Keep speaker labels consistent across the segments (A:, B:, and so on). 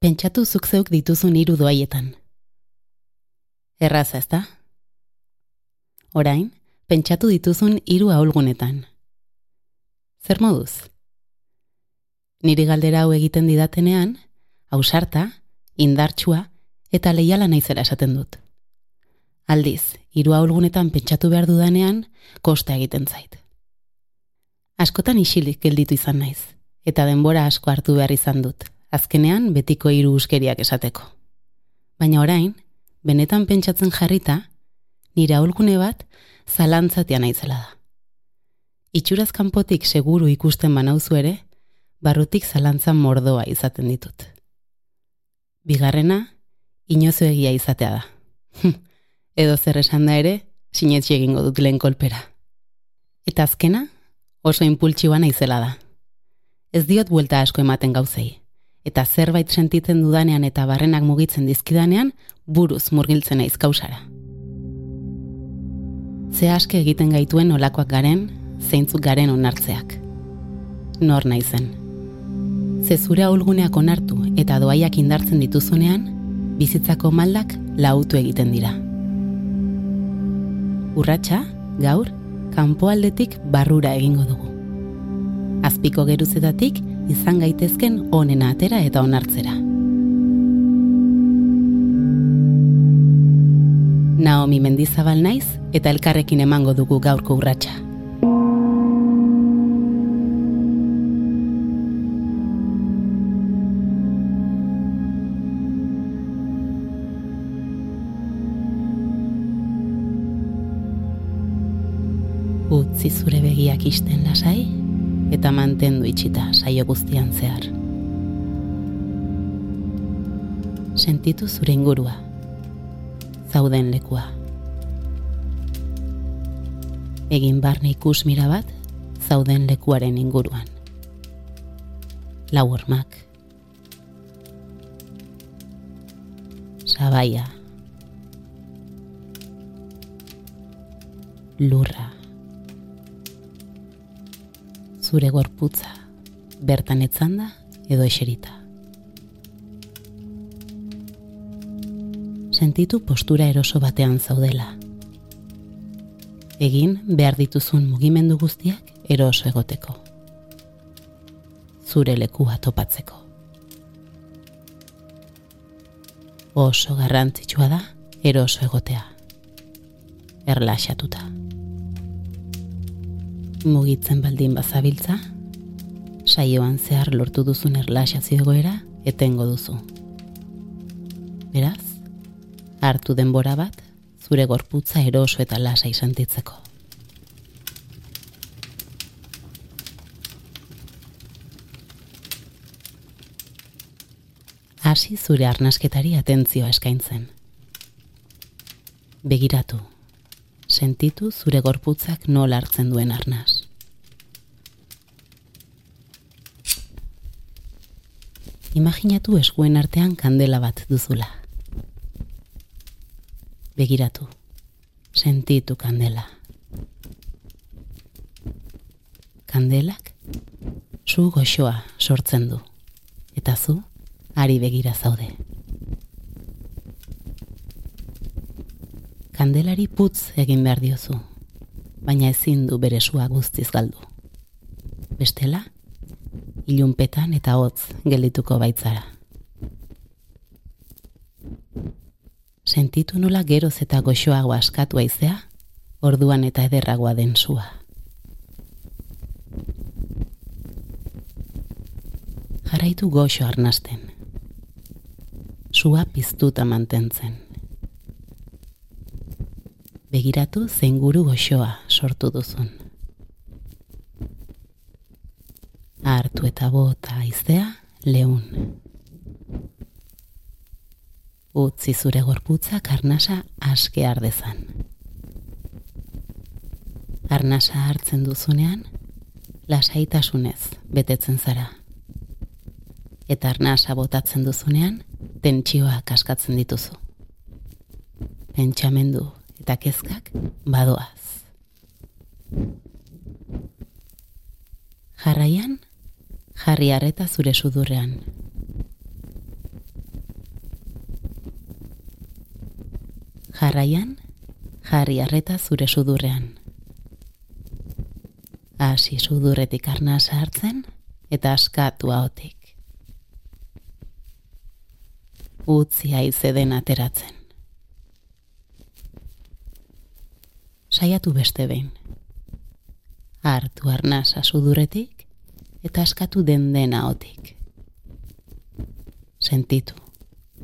A: Pentsatu zuk zeuk dituzun hiru doaietan. Erraza ez da? Orain, pentsatu dituzun hiru ahulgunetan. Zer moduz? Niri galdera hau egiten didatenean, ausarta, indartsua eta leiala naizela esaten dut. Aldiz, hiru ahulgunetan pentsatu behar dudanean, kosta egiten zait. Askotan isilik gelditu izan naiz, eta denbora asko hartu behar izan dut, azkenean betiko hiru uskeriak esateko. Baina orain, benetan pentsatzen jarrita, nire ahulgune bat zalantzatia naizela da. Itxuraz kanpotik seguru ikusten banauzu ere, barrutik zalantzan mordoa izaten ditut. Bigarrena, inozu egia izatea da. Edo zer esan da ere, sinetxi egingo dut lehen kolpera. Eta azkena, oso impultsiua naizela da. Ez diot buelta asko ematen gauzei. Eta zerbait sentitzen dudanean eta barrenak mugitzen dizkidanean, buruz murgiltzen naiz kausara. Ze aske egiten gaituen olakoak garen, zeintzuk garen onartzeak. Nor naizen. Ze zure aulguneak onartu eta doaiak indartzen dituzunean, bizitzako maldak lautu egiten dira. Urratxa, gaur, kanpoaldetik barrura egingo dugu. Azpiko geruzetatik izan gaitezken onena atera eta onartzera. Naomi Mendizabal naiz eta elkarrekin emango dugu gaurko urratsa. Utzi zure begiak isten lasai eta mantendu itxita saio guztian zehar. Sentitu zure ingurua, zauden lekua. Egin barne ikus mira bat, zauden lekuaren inguruan. Lau hormak. Sabaia. Lurra zure gorputza, bertan etzanda edo eserita. Sentitu postura eroso batean zaudela. Egin behar dituzun mugimendu guztiak eroso egoteko. Zure lekua topatzeko. Oso garrantzitsua da eroso egotea. Erlaxatuta mugitzen baldin bazabiltza, saioan zehar lortu duzun erlaxazio egoera etengo duzu. Beraz, hartu denbora bat, zure gorputza eroso eta lasa izantitzeko. Hasi zure arnasketari atentzioa eskaintzen. Begiratu, sentitu zure gorputzak nola hartzen duen arnaz. Imaginatu eskuen artean kandela bat duzula. Begiratu, sentitu kandela. Kandelak zu goxoa sortzen du, eta zu ari begira zaude. Kandelari putz egin behar diozu, baina ezin du bere sua guztiz galdu. Bestela, ilunpetan eta hotz geldituko baitzara. Sentitu nola geroz eta goxoago askatu aizea, orduan eta ederragoa den sua. Jaraitu goxo arnasten. Sua piztuta mantentzen begiratu zein guru goxoa sortu duzun. Artu eta bota aizea leun. Utzi zure gorputza karnasa aske ardezan. Arnasa hartzen duzunean, lasaitasunez betetzen zara. Eta arnasa botatzen duzunean, tentsioa kaskatzen dituzu. Pentsamendu eta kezkak badoaz. Jarraian, jarri arreta zure sudurrean. Jarraian, jarri arreta zure sudurrean. Asi sudurretik arna sartzen eta askatu haotik. Utzi haize den ateratzen. Saiatu beste behin. Hartu arnasa sudurretik eta askatu den dena otik. Sentitu,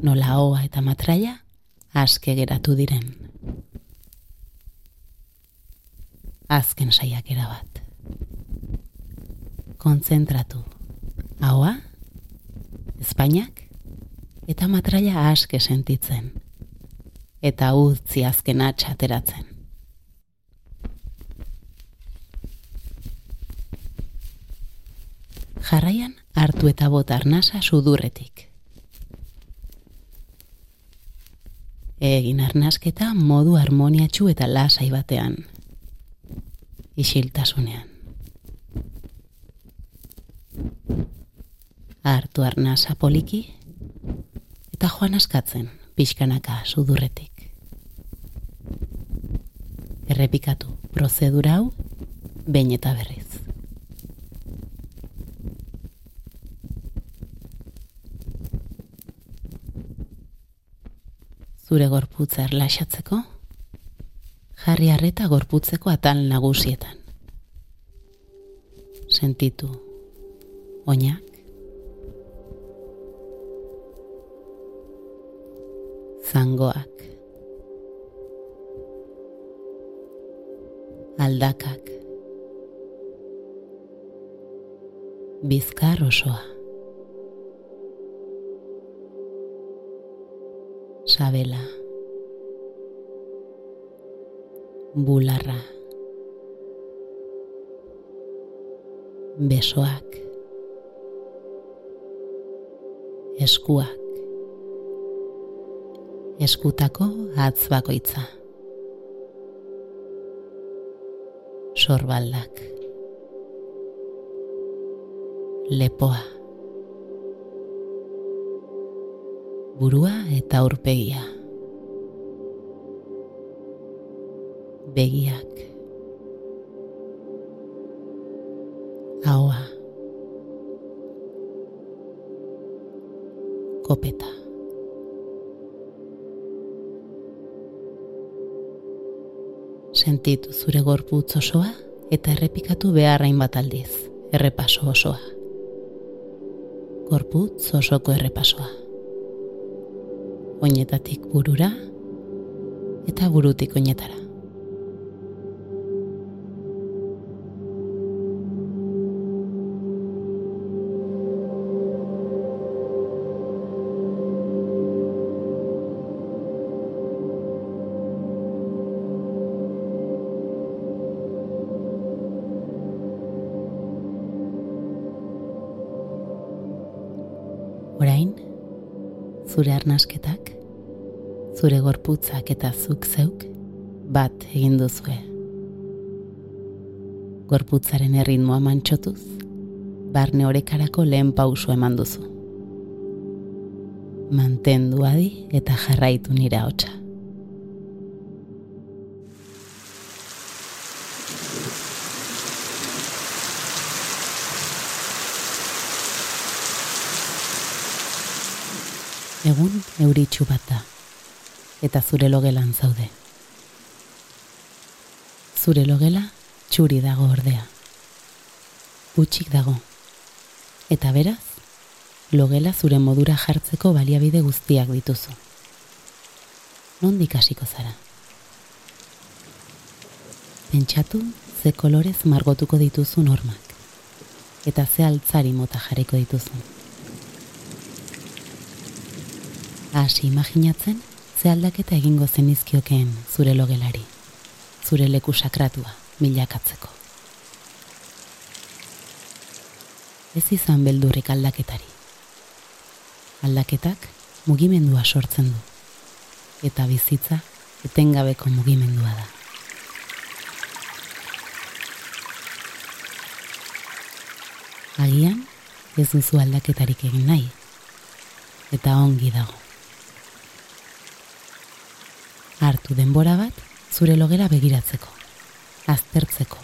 A: nola hoa eta matraia aske geratu diren. Azken saiak bat. Kontzentratu. Haua, Espainiak, eta matraia aske sentitzen. Eta utzi azken atxateratzen. Jarraian hartu eta bota arnasa sudurretik. Egin arnasketa modu harmoniatxu eta lasai batean. Isiltasunean. Artu arnasa poliki eta joan askatzen pixkanaka sudurretik. Errepikatu prozedura hau behin eta berriz. Zure gorputza erlaxatzeko, jarri harreta gorputzeko atal nagusietan. Sentitu. Oinak, zangoak, aldakak, bizkar osoa. Sabela bularra. Besoak. Eskuak. Eskutako atz bakoitza. Sorbaldak. Lepoa burua eta aurpegia. Begiak. Ahoa. Kopeta. Sentitu zure gorputz osoa eta errepikatu beharrain bat aldiz, errepaso osoa. Gorputz osoko errepasoa oinetatik burura eta burutik oinetara. Zure arnasketak, zure gorputzak eta zuk zeuk bat egin duzue. Gorputzaren erritmoa mantxotuz, barne horekarako lehen pauso eman duzu. Mantendu adi eta jarraitu nira hotza. Egun euritxu bat da, eta zure logelan zaude. Zure logela txuri dago ordea. Utxik dago. Eta beraz, logela zure modura jartzeko baliabide guztiak dituzu. Nondik hasiko zara? Pentsatu ze kolorez margotuko dituzu normak. Eta ze altzari mota jarriko dituzu. Hasi imaginatzen ze aldaketa egingo zenizkiokeen zure logelari, zure leku sakratua milakatzeko. Ez izan beldurrik aldaketari. Aldaketak mugimendua sortzen du, eta bizitza etengabeko mugimendua da. Agian, ez duzu aldaketarik egin nahi, eta ongi dago. Hartu denbora bat zure logera begiratzeko, aztertzeko,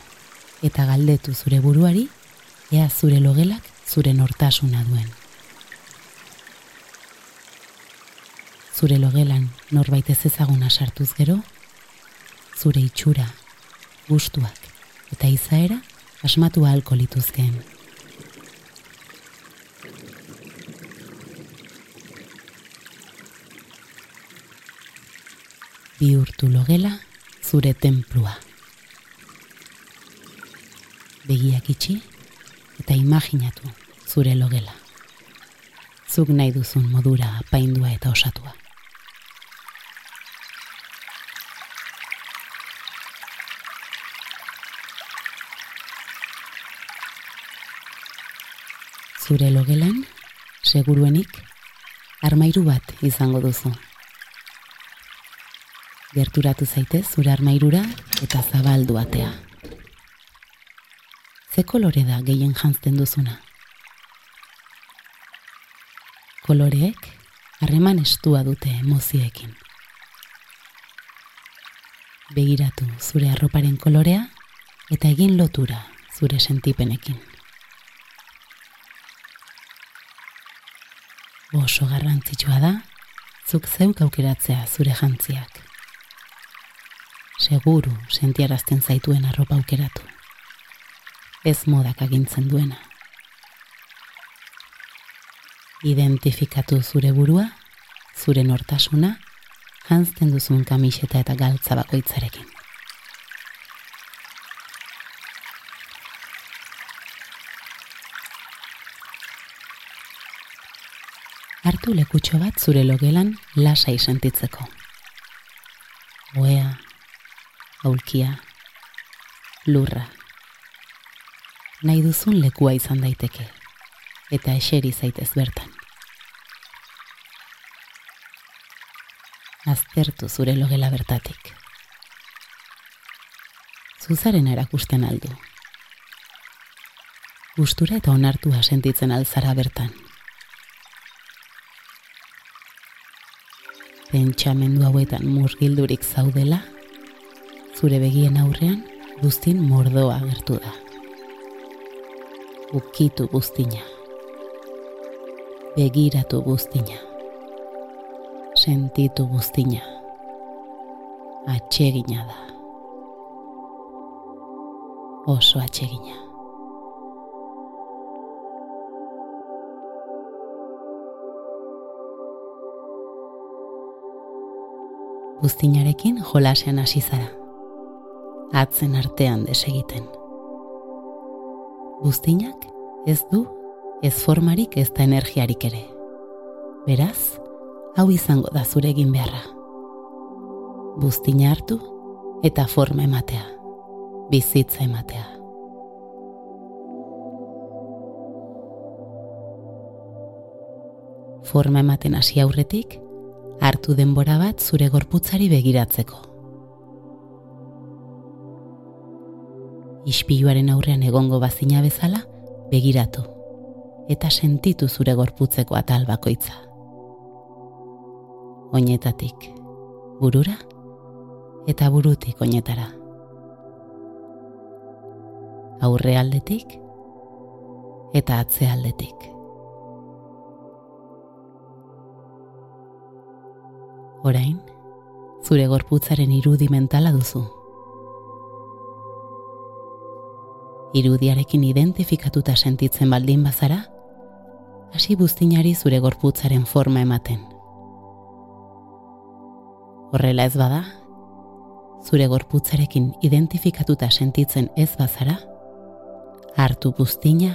A: eta galdetu zure buruari, ea zure logelak zure nortasuna duen. Zure logelan norbait ez ezaguna sartuz gero, zure itxura, gustuak eta izaera asmatu ahalko lituzkeen. Bihurtu logela zure templua. Begiak itxi eta imaginatu zure logela. Zuk nahi duzun modura paindua eta osatua. Zure logelan, seguruenik, armairu bat izango duzu. Gerturatu zaitez zure armairura eta zabaldu atea ze kolore da gehien jantzten duzuna? Koloreek harreman estua dute emozioekin. Begiratu zure arroparen kolorea eta egin lotura zure sentipenekin. Oso garrantzitsua da, zuk zeuk aukeratzea zure jantziak. Seguru sentiarazten zaituen arropa aukeratu ez modak agintzen duena. Identifikatu zure burua, zure nortasuna, jantzten duzun kamiseta eta galtza bakoitzarekin. Artu lekutxo bat zure logelan lasai sentitzeko. Oea, aulkia, lurra, nahi duzun lekua izan daiteke, eta eseri zaitez bertan. Aztertu zure logela bertatik. Zuzaren erakusten aldu. Gustura eta onartua sentitzen alzara bertan. Pentsamendu hauetan murgildurik zaudela, zure begien aurrean guztin mordoa gertu da ukitu guztina. Begiratu guztina. Sentitu guztina. Atsegina da. Oso atsegina. Guztinarekin jolasean hasi zara. Atzen artean desegiten. Guztinak ez du ez formarik ez da energiarik ere. Beraz, hau izango da zure egin beharra. Buztina hartu eta forma ematea. Bizitza ematea. Forma ematen hasi aurretik, hartu denbora bat zure gorputzari begiratzeko. Ispiluaren aurrean egongo bazina bezala, begiratu eta sentitu zure gorputzeko atal bakoitza. Oinetatik burura eta burutik oinetara. Aurre aldetik eta atze aldetik. Orain, zure gorputzaren irudi mentala duzu. Irudiarekin identifikatuta sentitzen baldin bazara, hasi buztinari zure gorputzaren forma ematen. Horrela ez bada, zure gorputzarekin identifikatuta sentitzen ez bazara, hartu buztina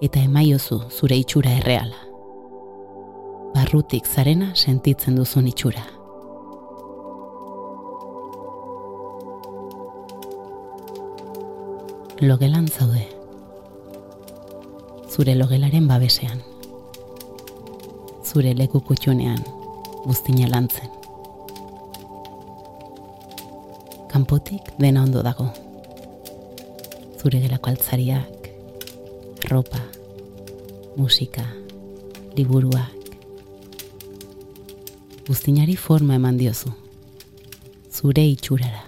A: eta emaiozu zure itxura erreala. Barrutik zarena sentitzen duzun itxura. Logelan zaude. Zure logelaren babesean. Zure leku kutxunean, guztina lantzen. Kanpotik dena ondo dago. Zure gelako altzariak, ropa, musika, liburuak. Guztinari forma eman diozu. zure itxurara.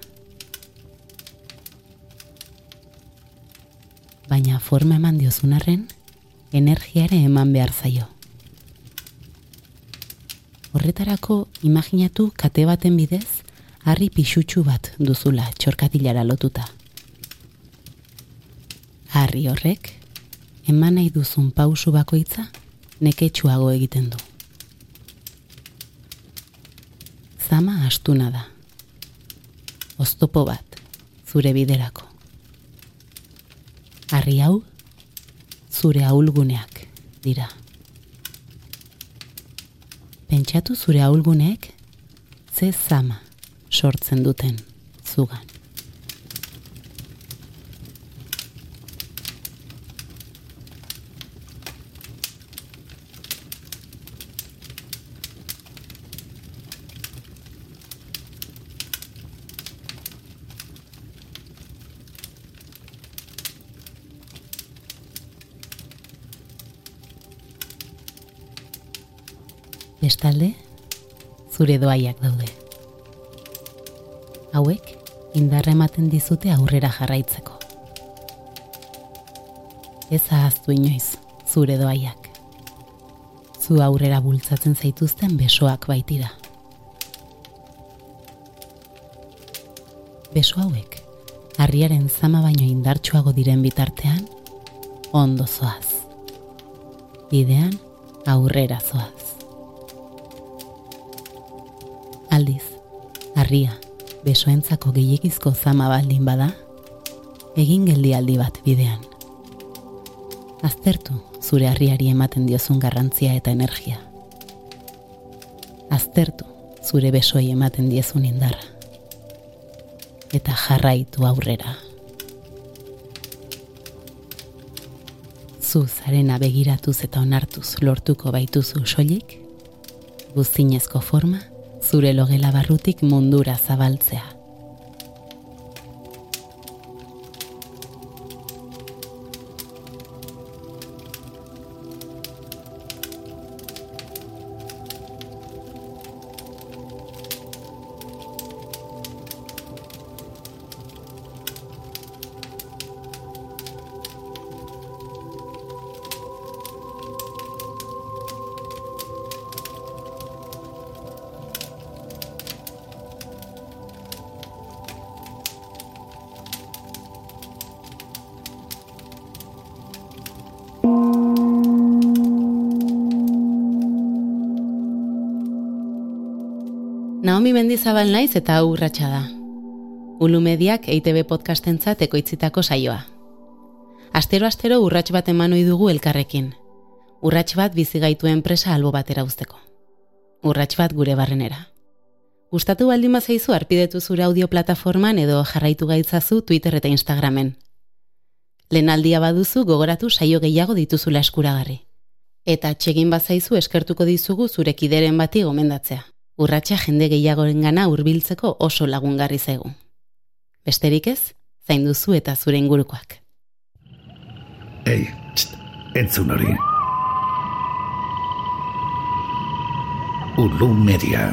A: Forma eman diozun arren, energiare eman behar zaio. Horretarako, imaginatu kate baten bidez, harri pixutxu bat duzula txorkatilara lotuta. Harri horrek, eman nahi duzun pausu bakoitza, neketsuago egiten du. Zama astuna da. Oztopo bat, zure biderako. Harri hau, zure ahulguneak dira. Pentsatu zure ahulguneek ze zama sortzen duten zugan. Bestalde, zure doaiak daude. Hauek, indarra ematen dizute aurrera jarraitzeko. Ez ahaztu inoiz, zure doaiak. Zu aurrera bultzatzen zaituzten besoak baitira. Beso hauek, harriaren zama baino indartsuago diren bitartean, ondo zoaz. Bidean, aurrera zoaz. Aldiz, harria, besoentzako gehiagizko zama baldin bada, egin geldialdi bat bidean. Aztertu zure harriari ematen diozun garrantzia eta energia. Aztertu zure besoei ematen diezun indarra. Eta jarraitu aurrera. Zu zarena begiratuz eta onartuz lortuko baituzu soilik, guztinezko forma zure logela barrutik mundura zabaltzea. Naomi Mendizabal naiz eta urratsa da. Ulu Mediak EITB podcastentzat ekoitzitako saioa. Astero astero urrats bat eman ohi dugu elkarrekin. Urrats bat bizi gaitu enpresa albo batera uzteko. Urrats bat gure barrenera. Gustatu baldin bazaizu arpidetu zure audio plataforman edo jarraitu gaitzazu Twitter eta Instagramen. Lenaldia baduzu gogoratu saio gehiago dituzula eskuragarri. Eta txegin bazaizu eskertuko dizugu zure kideren bati gomendatzea urratsa jende gehiagoren gana urbiltzeko oso lagungarri zaigu. Besterik ez, zain duzu eta zure ingurukoak.
B: Ei, txt, entzun hori. Ulu media.